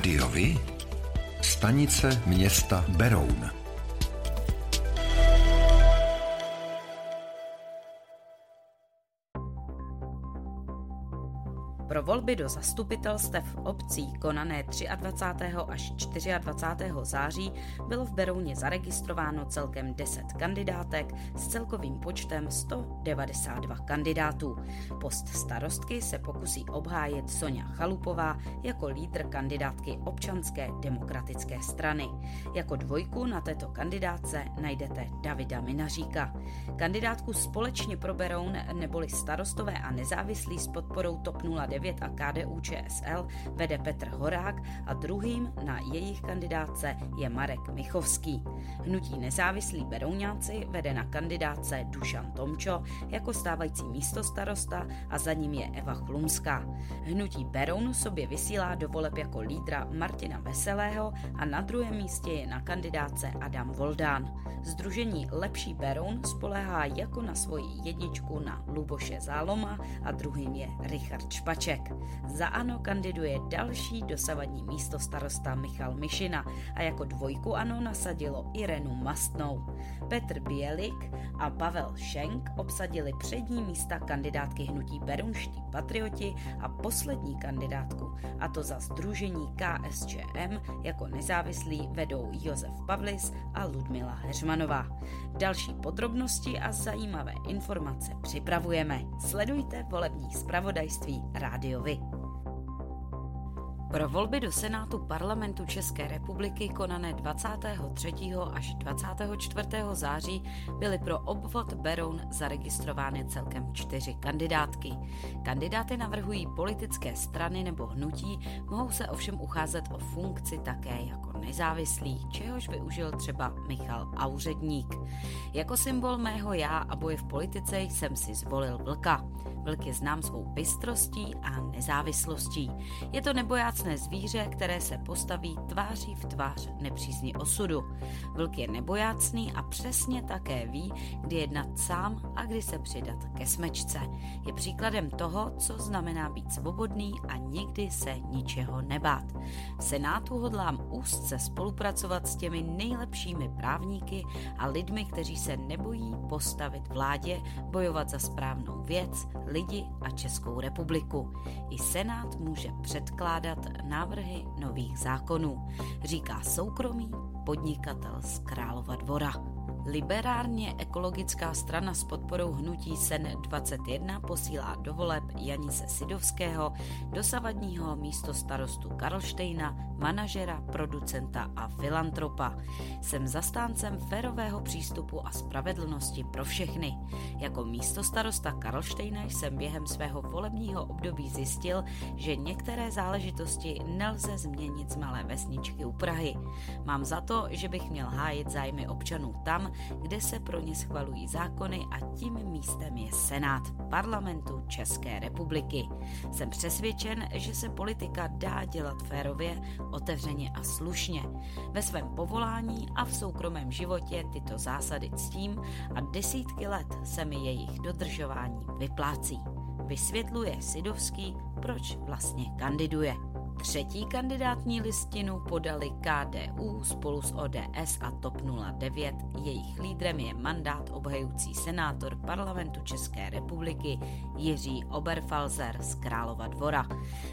Rádiovi? Stanice města Beroun. Pro volby do zastupitelstev obcí konané 23. až 24. září bylo v Berouně zaregistrováno celkem 10 kandidátek s celkovým počtem 192 kandidátů. Post starostky se pokusí obhájit Sonja Chalupová jako lídr kandidátky občanské demokratické strany. Jako dvojku na této kandidátce najdete Davida Minaříka. Kandidátku společně pro Beroun neboli starostové a nezávislí s podporou TOP 09 09 a KDU ČSL vede Petr Horák a druhým na jejich kandidátce je Marek Michovský. Hnutí nezávislí Berouňáci vede na kandidáce Dušan Tomčo jako stávající místostarosta a za ním je Eva Chlumská. Hnutí Beroun sobě vysílá do voleb jako lídra Martina Veselého a na druhém místě je na kandidáce Adam Voldán. Združení Lepší Beroun spolehá jako na svoji jedničku na Luboše Záloma a druhým je Richard Špaček. Havlíček. Za ANO kandiduje další dosavadní místo starosta Michal Mišina a jako dvojku ANO nasadilo Irenu Mastnou. Petr Bělik a Pavel Šenk obsadili přední místa kandidátky hnutí Berunští patrioti a poslední kandidátku, a to za združení KSČM jako nezávislí vedou Josef Pavlis a Ludmila Heřmanová. Další podrobnosti a zajímavé informace připravujeme. Sledujte volební zpravodajství Rádio rádiovi. Pro volby do Senátu parlamentu České republiky konané 23. až 24. září byly pro obvod Beroun zaregistrovány celkem čtyři kandidátky. Kandidáty navrhují politické strany nebo hnutí, mohou se ovšem ucházet o funkci také jako nezávislí, čehož využil třeba Michal Auředník. Jako symbol mého já a boje v politice jsem si zvolil vlka. Vlk je znám svou bystrostí a nezávislostí. Je to nebojácné zvíře, které se postaví tváří v tvář nepřízni osudu. Vlk je nebojácný a přesně také ví, kdy jednat sám a kdy se přidat ke smečce. Je příkladem toho, co znamená být svobodný a nikdy se ničeho nebát. V Senátu hodlám úzce spolupracovat s těmi nejlepšími právníky a lidmi, kteří se nebojí postavit vládě, bojovat za správnou věc, lidi a Českou republiku. I Senát může předkládat návrhy nových zákonů, říká soukromý podnikatel z Králova dvora. Liberárně ekologická strana s podporou hnutí SEN 21 posílá do voleb Janise Sidovského, dosavadního místo starostu Karlštejna, manažera, producenta a filantropa. Jsem zastáncem férového přístupu a spravedlnosti pro všechny. Jako místo starosta Karlštejna jsem během svého volebního období zjistil, že některé záležitosti nelze změnit z malé vesničky u Prahy. Mám za to, že bych měl hájit zájmy občanů tam, kde se pro ně schvalují zákony a tím místem je Senát parlamentu České republiky. Jsem přesvědčen, že se politika dá dělat férově, otevřeně a slušně. Ve svém povolání a v soukromém životě tyto zásady ctím a desítky let se mi jejich dodržování vyplácí. Vysvětluje Sidovský, proč vlastně kandiduje. Třetí kandidátní listinu podali KDU spolu s ODS a TOP 09. Jejich lídrem je mandát obhajující senátor parlamentu České republiky Jiří Oberfalzer z Králova dvora.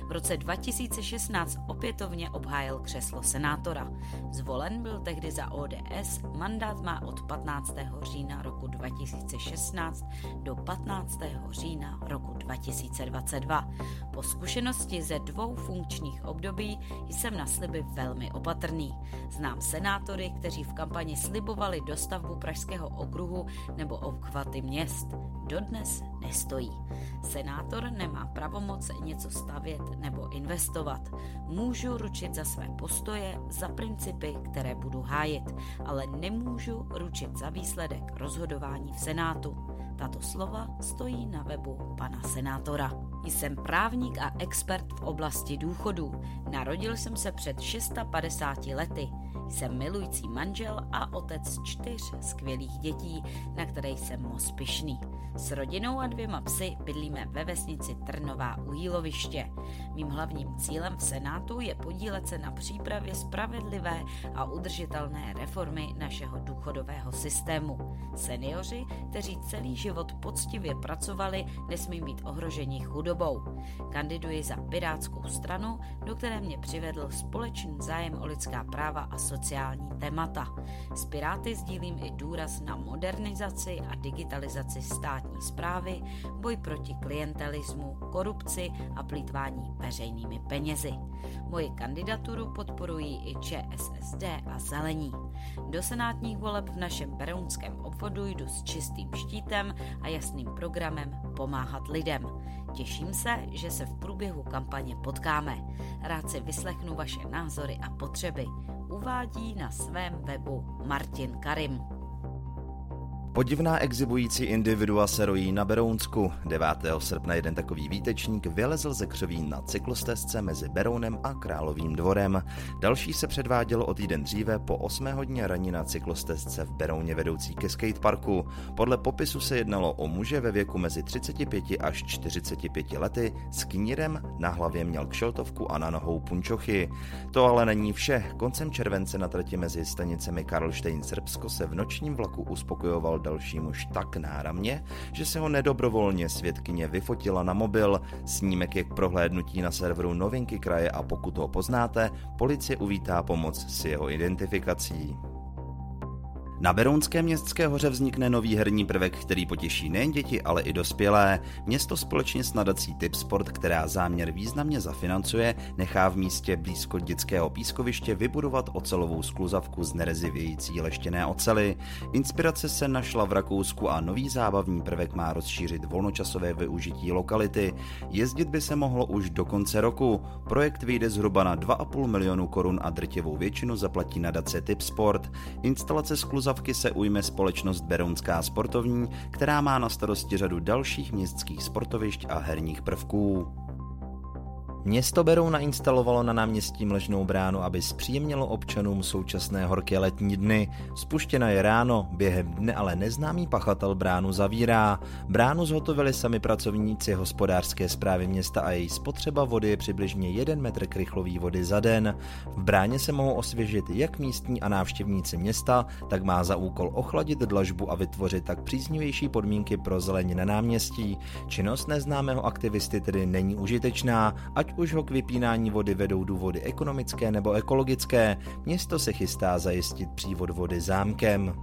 V roce 2016 opětovně obhájil křeslo senátora. Zvolen byl tehdy za ODS, mandát má od 15. října roku 2016 do 15. října roku 2022. Po zkušenosti ze dvou funkčních volebních období jsem na sliby velmi opatrný. Znám senátory, kteří v kampani slibovali dostavbu Pražského okruhu nebo obchvaty měst. Dodnes nestojí. Senátor nemá pravomoc něco stavět nebo investovat. Můžu ručit za své postoje, za principy, které budu hájit, ale nemůžu ručit za výsledek rozhodování v Senátu. Tato slova stojí na webu pana senátora. Jsem právník a expert v oblasti důchodů. Narodil jsem se před 650 lety. Jsem milující manžel a otec čtyř skvělých dětí, na které jsem moc pyšný. S rodinou a dvěma psy bydlíme ve vesnici Trnová u Jíloviště. Mým hlavním cílem v Senátu je podílet se na přípravě spravedlivé a udržitelné reformy našeho důchodového systému. Seniori, kteří celý život poctivě pracovali, nesmí být ohroženi chudobou. Kandiduji za Pirátskou stranu, do které mě přivedl společný zájem o lidská práva a sociální témata. S Piráty sdílím i důraz na modernizaci a digitalizaci státní zprávy, boj proti klientelismu, korupci a plítvání veřejnými penězi. Moji kandidaturu podporují i ČSSD a Zelení. Do senátních voleb v našem berounském obvodu jdu s čistým štítem a jasným programem pomáhat lidem. Těším se, že se v průběhu kampaně potkáme. Rád si vyslechnu vaše názory a potřeby. Uvádí na svém webu Martin Karim. Podivná exhibující individua se rojí na Berounsku. 9. srpna jeden takový výtečník vylezl ze křoví na cyklostezce mezi Berounem a Královým dvorem. Další se předvádělo o týden dříve po 8 hodině raní na cyklostezce v Berouně vedoucí ke skateparku. Podle popisu se jednalo o muže ve věku mezi 35 až 45 lety, s knírem na hlavě měl kšeltovku a na nohou punčochy. To ale není vše. Koncem července na trati mezi stanicemi Karlštejn Srbsko se v nočním vlaku uspokojoval další muž tak náramně, že se ho nedobrovolně svědkyně vyfotila na mobil. Snímek je k prohlédnutí na serveru Novinky kraje a pokud ho poznáte, policie uvítá pomoc s jeho identifikací. Na Berounské městské hoře vznikne nový herní prvek, který potěší nejen děti, ale i dospělé. Město společně s nadací Tip Sport, která záměr významně zafinancuje, nechá v místě blízko dětského pískoviště vybudovat ocelovou skluzavku z nerezivějící leštěné ocely. Inspirace se našla v Rakousku a nový zábavní prvek má rozšířit volnočasové využití lokality. Jezdit by se mohlo už do konce roku. Projekt vyjde zhruba na 2,5 milionu korun a drtivou většinu zaplatí nadace Tip Sport. Instalace skluzavky Kluzavky se ujme společnost Berounská sportovní, která má na starosti řadu dalších městských sportovišť a herních prvků. Město Berou nainstalovalo na náměstí Mlečnou bránu, aby zpříjemnilo občanům současné horké letní dny. Spuštěna je ráno, během dne ale neznámý pachatel bránu zavírá. Bránu zhotovili sami pracovníci hospodářské zprávy města a její spotřeba vody je přibližně 1 metr krychlový vody za den. V bráně se mohou osvěžit jak místní a návštěvníci města, tak má za úkol ochladit dlažbu a vytvořit tak příznivější podmínky pro zelení na náměstí. Činnost neznámého aktivisty tedy není užitečná, ať už ho k vypínání vody vedou důvody ekonomické nebo ekologické, město se chystá zajistit přívod vody zámkem.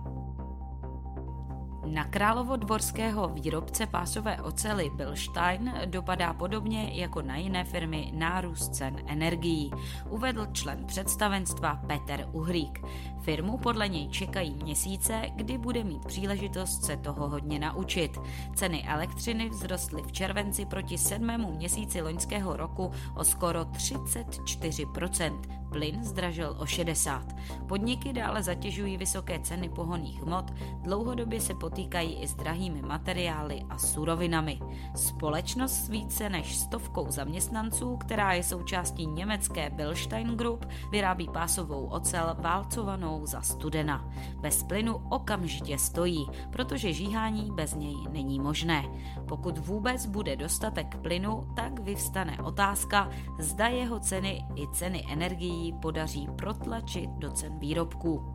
Na královodvorského výrobce pásové ocely Bilstein dopadá podobně jako na jiné firmy nárůst cen energií, uvedl člen představenstva Peter Uhrík. Firmu podle něj čekají měsíce, kdy bude mít příležitost se toho hodně naučit. Ceny elektřiny vzrostly v červenci proti sedmému měsíci loňského roku o skoro 34%. Plyn zdražil o 60. Podniky dále zatěžují vysoké ceny pohonných hmot, dlouhodobě se potýkají i s drahými materiály a surovinami. Společnost s více než stovkou zaměstnanců, která je součástí německé Bilstein Group, vyrábí pásovou ocel válcovanou rovnou za studena. Bez plynu okamžitě stojí, protože žíhání bez něj není možné. Pokud vůbec bude dostatek plynu, tak vyvstane otázka, zda jeho ceny i ceny energií podaří protlačit do cen výrobků.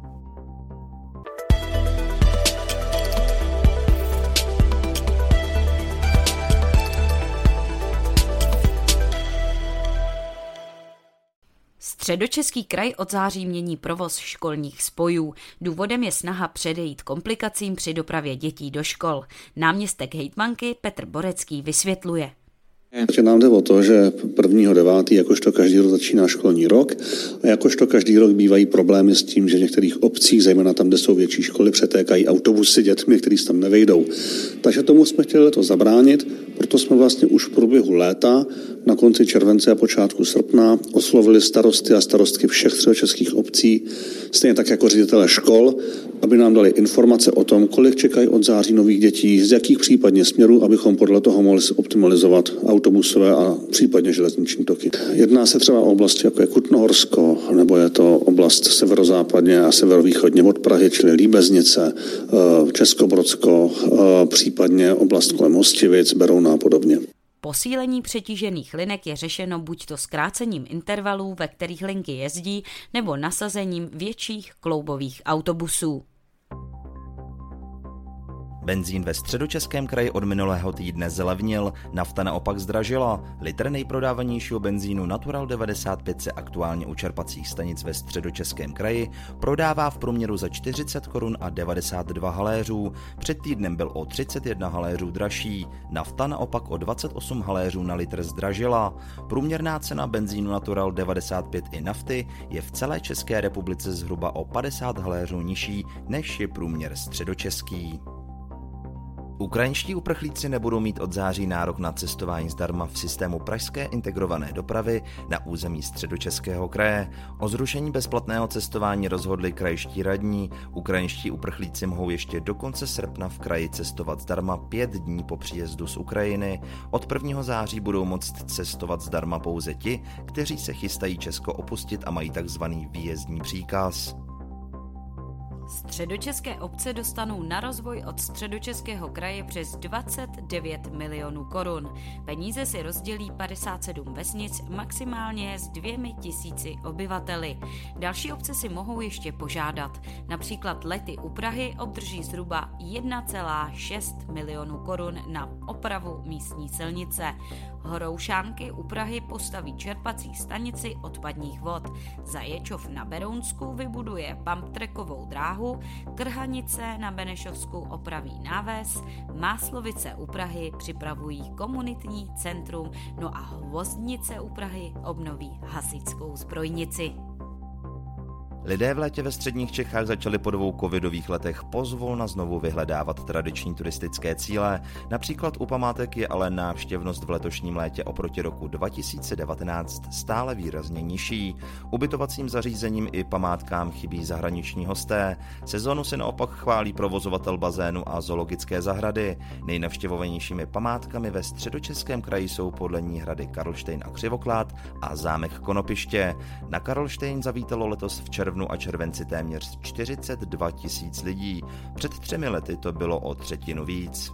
Středočeský kraj od září mění provoz školních spojů. Důvodem je snaha předejít komplikacím při dopravě dětí do škol. Náměstek hejtmanky Petr Borecký vysvětluje. Takže nám jde o to, že 1.9. jakožto každý rok začíná školní rok a jakožto každý rok bývají problémy s tím, že v některých obcích, zejména tam, kde jsou větší školy, přetékají autobusy dětmi, se tam nevejdou. Takže tomu jsme chtěli to zabránit, proto jsme vlastně už v průběhu léta, na konci července a počátku srpna, oslovili starosty a starostky všech českých obcí, stejně tak jako ředitele škol, aby nám dali informace o tom, kolik čekají od září nových dětí, z jakých případně směrů, abychom podle toho mohli optimalizovat autobusové a případně železniční toky. Jedná se třeba o oblasti jako je Kutnohorsko, nebo je to oblast severozápadně a severovýchodně od Prahy, čili Líbeznice, eh, Českobrodsko, eh, případně oblast kolem Hostivic, Berouna a podobně. Posílení přetížených linek je řešeno buď to zkrácením intervalů, ve kterých linky jezdí, nebo nasazením větších kloubových autobusů. Benzín ve středočeském kraji od minulého týdne zlevnil, nafta naopak zdražila. Litr nejprodávanějšího benzínu Natural 95 se aktuálně u čerpacích stanic ve středočeském kraji prodává v průměru za 40 korun a 92 haléřů. Před týdnem byl o 31 haléřů dražší. Nafta naopak o 28 haléřů na litr zdražila. Průměrná cena benzínu Natural 95 i nafty je v celé České republice zhruba o 50 haléřů nižší než je průměr středočeský. Ukrajinští uprchlíci nebudou mít od září nárok na cestování zdarma v systému pražské integrované dopravy na území středočeského kraje. O zrušení bezplatného cestování rozhodli krajští radní. Ukrajinští uprchlíci mohou ještě do konce srpna v kraji cestovat zdarma pět dní po příjezdu z Ukrajiny. Od 1. září budou moct cestovat zdarma pouze ti, kteří se chystají Česko opustit a mají takzvaný výjezdní příkaz. Středočeské obce dostanou na rozvoj od středočeského kraje přes 29 milionů korun. Peníze si rozdělí 57 vesnic maximálně s dvěmi tisíci obyvateli. Další obce si mohou ještě požádat. Například Lety u Prahy obdrží zhruba 1,6 milionů korun na opravu místní silnice. Horoušánky u Prahy postaví čerpací stanici odpadních vod. Zaječov na Berounsku vybuduje pumptrackovou dráhu, Krhanice na Benešovsku opraví náves, Máslovice u Prahy připravují komunitní centrum, no a Hvozdnice u Prahy obnoví hasičskou zbrojnici. Lidé v létě ve středních Čechách začali po dvou covidových letech pozvolna znovu vyhledávat tradiční turistické cíle. Například u památek je ale návštěvnost v letošním létě oproti roku 2019 stále výrazně nižší. Ubytovacím zařízením i památkám chybí zahraniční hosté. Sezonu se naopak chválí provozovatel bazénu a zoologické zahrady. Nejnavštěvovanějšími památkami ve středočeském kraji jsou podle ní hrady Karlštejn a Křivoklát a zámek Konopiště. Na Karlštejn zavítalo letos v červnu červnu a červenci téměř 42 tisíc lidí. Před třemi lety to bylo o třetinu víc.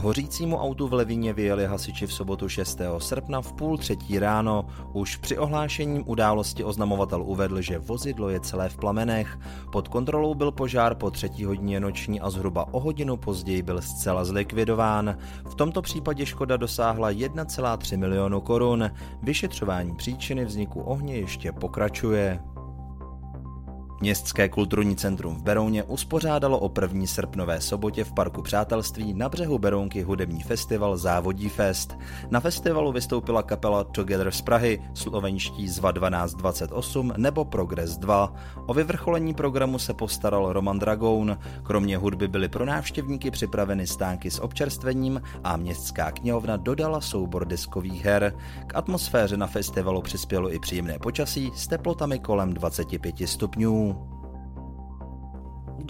Hořícímu autu v Levíně vyjeli hasiči v sobotu 6. srpna v půl třetí ráno. Už při ohlášení události oznamovatel uvedl, že vozidlo je celé v plamenech. Pod kontrolou byl požár po třetí hodině noční a zhruba o hodinu později byl zcela zlikvidován. V tomto případě škoda dosáhla 1,3 milionu korun. Vyšetřování příčiny vzniku ohně ještě pokračuje. Městské kulturní centrum v Berouně uspořádalo o první srpnové sobotě v Parku Přátelství na břehu Berounky hudební festival Závodí Fest. Na festivalu vystoupila kapela Together z Prahy, slovenští Zva 1228 nebo Progress 2. O vyvrcholení programu se postaral Roman Dragoun. Kromě hudby byly pro návštěvníky připraveny stánky s občerstvením a městská knihovna dodala soubor deskových her. K atmosféře na festivalu přispělo i příjemné počasí s teplotami kolem 25 stupňů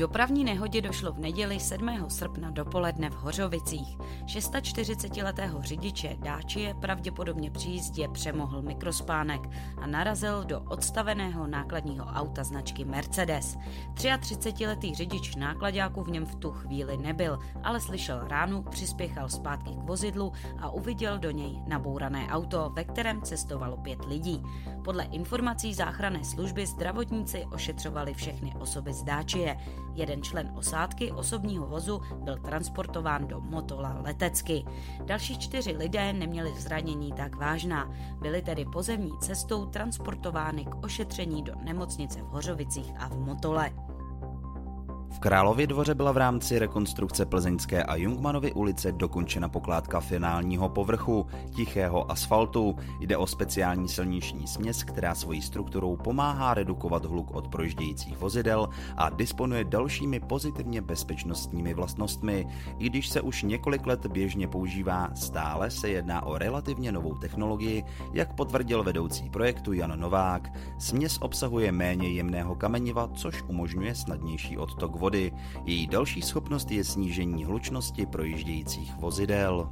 dopravní nehodě došlo v neděli 7. srpna dopoledne v Hořovicích. 640-letého řidiče Dáčie pravděpodobně při jízdě přemohl mikrospánek a narazil do odstaveného nákladního auta značky Mercedes. 33-letý řidič nákladáku v něm v tu chvíli nebyl, ale slyšel ránu, přispěchal zpátky k vozidlu a uviděl do něj nabourané auto, ve kterém cestovalo pět lidí. Podle informací záchranné služby zdravotníci ošetřovali všechny osoby z Dáčie. Jeden člen osádky osobního vozu byl transportován do Motola letecky. Další čtyři lidé neměli zranění tak vážná, byli tedy pozemní cestou transportovány k ošetření do nemocnice v Hořovicích a v Motole. Králově dvoře byla v rámci rekonstrukce Plzeňské a Jungmanovy ulice dokončena pokládka finálního povrchu, tichého asfaltu. Jde o speciální silniční směs, která svojí strukturou pomáhá redukovat hluk od projíždějících vozidel a disponuje dalšími pozitivně bezpečnostními vlastnostmi. I když se už několik let běžně používá, stále se jedná o relativně novou technologii, jak potvrdil vedoucí projektu Jan Novák. Směs obsahuje méně jemného kameniva, což umožňuje snadnější odtok vody vody. Její další schopnost je snížení hlučnosti projíždějících vozidel.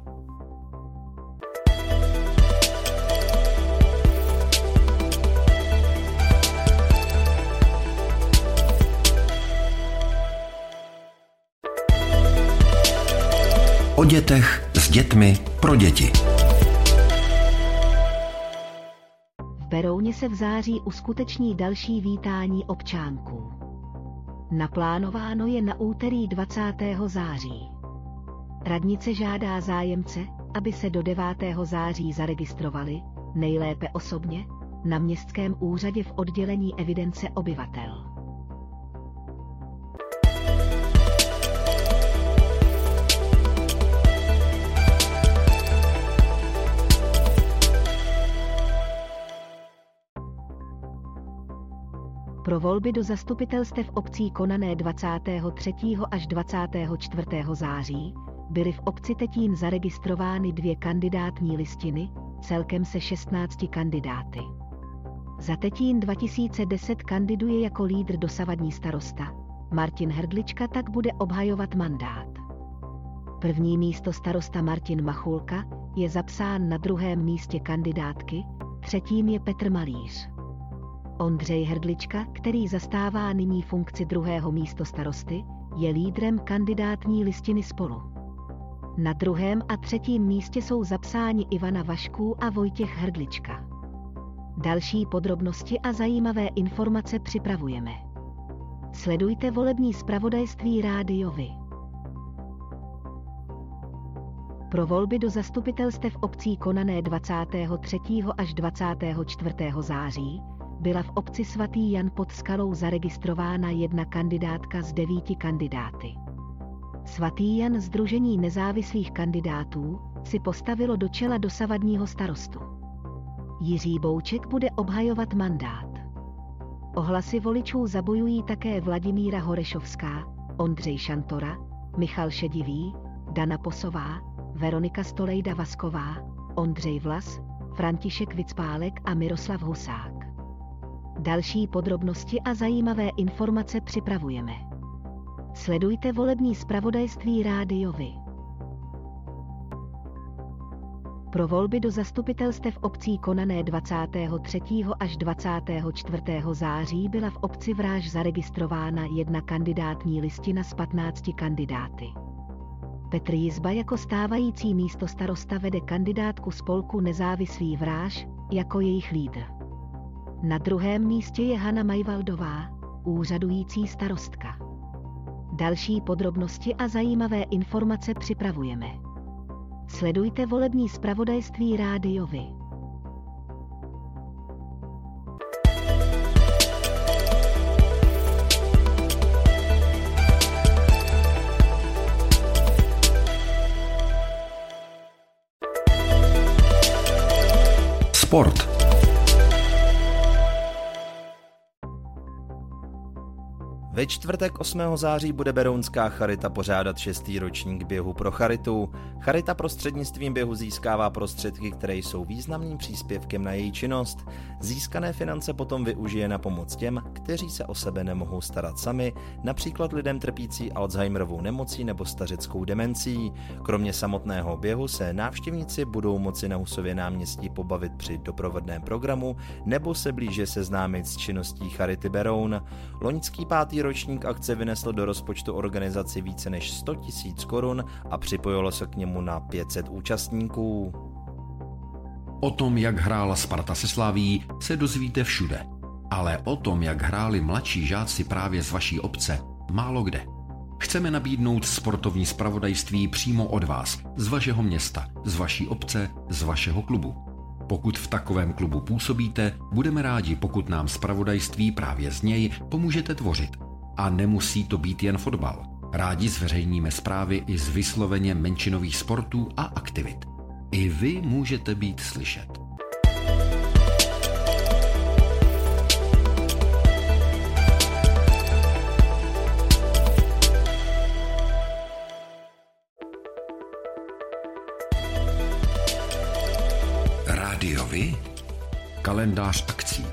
O dětech s dětmi pro děti. V Berouně se v září uskuteční další vítání občánků. Naplánováno je na úterý 20. září. Radnice žádá zájemce, aby se do 9. září zaregistrovali, nejlépe osobně, na městském úřadě v oddělení evidence obyvatel. Pro volby do zastupitelstev obcí konané 23. až 24. září byly v obci Tetín zaregistrovány dvě kandidátní listiny, celkem se 16 kandidáty. Za Tetín 2010 kandiduje jako lídr dosavadní starosta. Martin Hrdlička tak bude obhajovat mandát. První místo starosta Martin Machulka je zapsán na druhém místě kandidátky, třetím je Petr Malíř. Ondřej Hrdlička, který zastává nyní funkci druhého místo starosty, je lídrem kandidátní listiny spolu. Na druhém a třetím místě jsou zapsáni Ivana Vašků a Vojtěch Hrdlička. Další podrobnosti a zajímavé informace připravujeme. Sledujte volební zpravodajství rádiovi. Pro volby do zastupitelstev obcí konané 23. až 24. září byla v obci svatý Jan pod skalou zaregistrována jedna kandidátka z devíti kandidáty. Svatý Jan Združení nezávislých kandidátů si postavilo do čela dosavadního starostu. Jiří Bouček bude obhajovat mandát. Ohlasy voličů zabojují také Vladimíra Horešovská, Ondřej Šantora, Michal Šedivý, Dana Posová, Veronika Stolejda Vasková, Ondřej Vlas, František Vicpálek a Miroslav Husák. Další podrobnosti a zajímavé informace připravujeme. Sledujte volební zpravodajství rádiovi. Pro volby do zastupitelstev obcí konané 23. až 24. září byla v obci Vráž zaregistrována jedna kandidátní listina z 15 kandidáty. Petr Jizba jako stávající místo starosta vede kandidátku spolku Nezávislý Vráž jako jejich lídr. Na druhém místě je Hana Majvaldová, úřadující starostka. Další podrobnosti a zajímavé informace připravujeme. Sledujte volební zpravodajství rádiovi. Sport. Ve čtvrtek 8. září bude Berounská Charita pořádat šestý ročník běhu pro Charitu. Charita prostřednictvím běhu získává prostředky, které jsou významným příspěvkem na její činnost. Získané finance potom využije na pomoc těm, kteří se o sebe nemohou starat sami, například lidem trpící Alzheimerovou nemocí nebo stařeckou demencí. Kromě samotného běhu se návštěvníci budou moci na Husově náměstí pobavit při doprovodném programu nebo se blíže seznámit s činností Charity Beroun. Loňský pátý ročník akce vynesl do rozpočtu organizaci více než 100 000 korun a připojilo se k němu na 500 účastníků. O tom, jak hrála Sparta se Slaví, se dozvíte všude. Ale o tom, jak hráli mladší žáci právě z vaší obce, málo kde. Chceme nabídnout sportovní spravodajství přímo od vás, z vašeho města, z vaší obce, z vašeho klubu. Pokud v takovém klubu působíte, budeme rádi, pokud nám spravodajství právě z něj pomůžete tvořit A nemusí to být jen fotbal. Rádi zveřejníme zprávy i z vysloveně menšinových sportů a aktivit. I vy můžete být slyšet. Rádiovi kalendář akcí.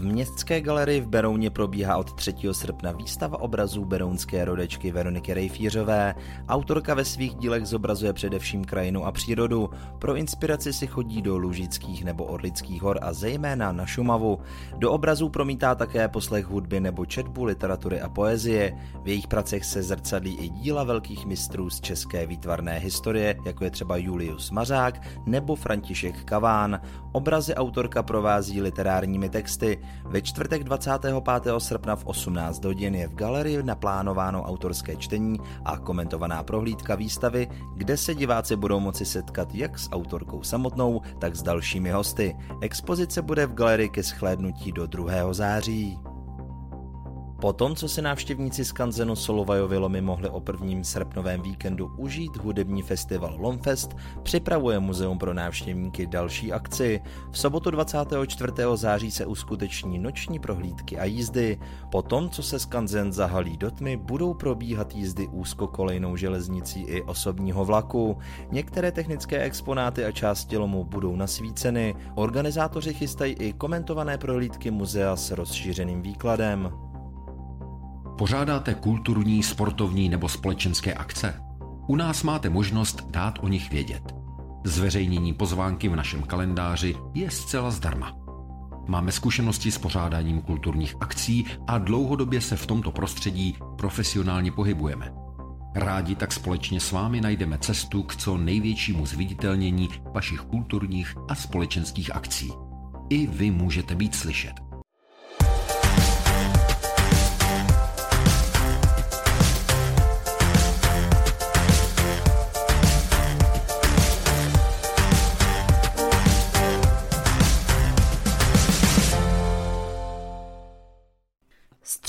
Městské galerii v Berouně probíhá od 3. srpna výstava obrazů berounské rodečky Veroniky Rejfířové. Autorka ve svých dílech zobrazuje především krajinu a přírodu. Pro inspiraci si chodí do Lužických nebo Orlických hor a zejména na Šumavu. Do obrazů promítá také poslech hudby nebo četbu literatury a poezie. V jejich pracech se zrcadlí i díla velkých mistrů z české výtvarné historie, jako je třeba Julius Mařák nebo František Kaván. Obrazy autorka provází literárními texty. Ve čtvrtek 25. srpna v 18 hodin je v galerii naplánováno autorské čtení a komentovaná prohlídka výstavy, kde se diváci budou moci setkat jak s autorkou samotnou, tak s dalšími hosty. Expozice bude v galerii ke schlédnutí do 2. září. Po tom, co si návštěvníci z Kanzenu Solovajovi mohli o prvním srpnovém víkendu užít hudební festival Lomfest, připravuje Muzeum pro návštěvníky další akci. V sobotu 24. září se uskuteční noční prohlídky a jízdy. Po tom, co se z Kanzen zahalí do tmy, budou probíhat jízdy úzkokolejnou železnicí i osobního vlaku. Některé technické exponáty a části lomu budou nasvíceny. Organizátoři chystají i komentované prohlídky muzea s rozšířeným výkladem. Pořádáte kulturní, sportovní nebo společenské akce? U nás máte možnost dát o nich vědět. Zveřejnění pozvánky v našem kalendáři je zcela zdarma. Máme zkušenosti s pořádáním kulturních akcí a dlouhodobě se v tomto prostředí profesionálně pohybujeme. Rádi tak společně s vámi najdeme cestu k co největšímu zviditelnění vašich kulturních a společenských akcí. I vy můžete být slyšet.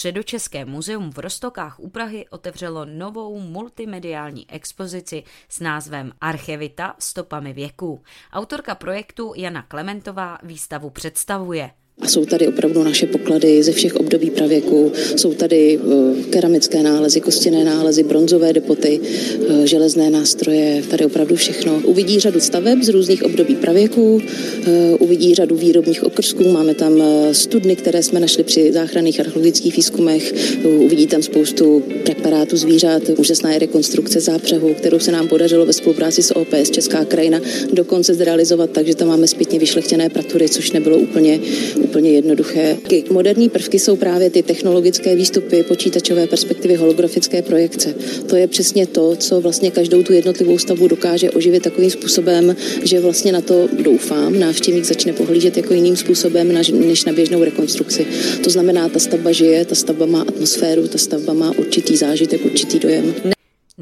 Středočeské muzeum v Rostokách u Prahy otevřelo novou multimediální expozici s názvem Archevita stopami věků. Autorka projektu Jana Klementová výstavu představuje. A jsou tady opravdu naše poklady ze všech období pravěku. Jsou tady eh, keramické nálezy, kostěné nálezy, bronzové depoty, eh, železné nástroje, tady opravdu všechno. Uvidí řadu staveb z různých období pravěku, eh, uvidí řadu výrobních okrsků, máme tam studny, které jsme našli při záchranných archeologických výzkumech, uvidí tam spoustu preparátů zvířat, úžasná je rekonstrukce zápřehu, kterou se nám podařilo ve spolupráci s OPS Česká krajina dokonce zrealizovat tak, že tam máme zpětně vyšlechtěné pratury, což nebylo úplně úplně jednoduché. Moderní prvky jsou právě ty technologické výstupy, počítačové perspektivy, holografické projekce. To je přesně to, co vlastně každou tu jednotlivou stavbu dokáže oživit takovým způsobem, že vlastně na to doufám, návštěvník začne pohlížet jako jiným způsobem než na běžnou rekonstrukci. To znamená, ta stavba žije, ta stavba má atmosféru, ta stavba má určitý zážitek, určitý dojem.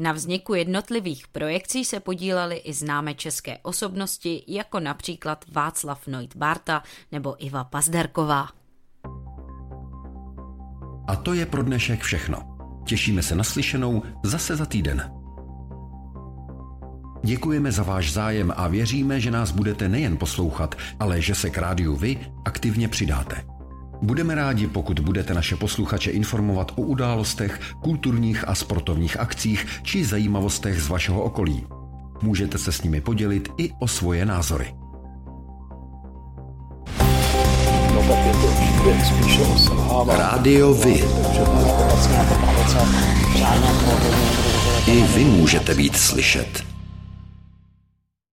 Na vzniku jednotlivých projekcí se podílely i známé české osobnosti, jako například Václav Noit Barta nebo Iva Pazderková. A to je pro dnešek všechno. Těšíme se na slyšenou zase za týden. Děkujeme za váš zájem a věříme, že nás budete nejen poslouchat, ale že se k rádiu vy aktivně přidáte. Budeme rádi, pokud budete naše posluchače informovat o událostech, kulturních a sportovních akcích či zajímavostech z vašeho okolí. Můžete se s nimi podělit i o svoje názory. Rádio Vy. I vy můžete být slyšet.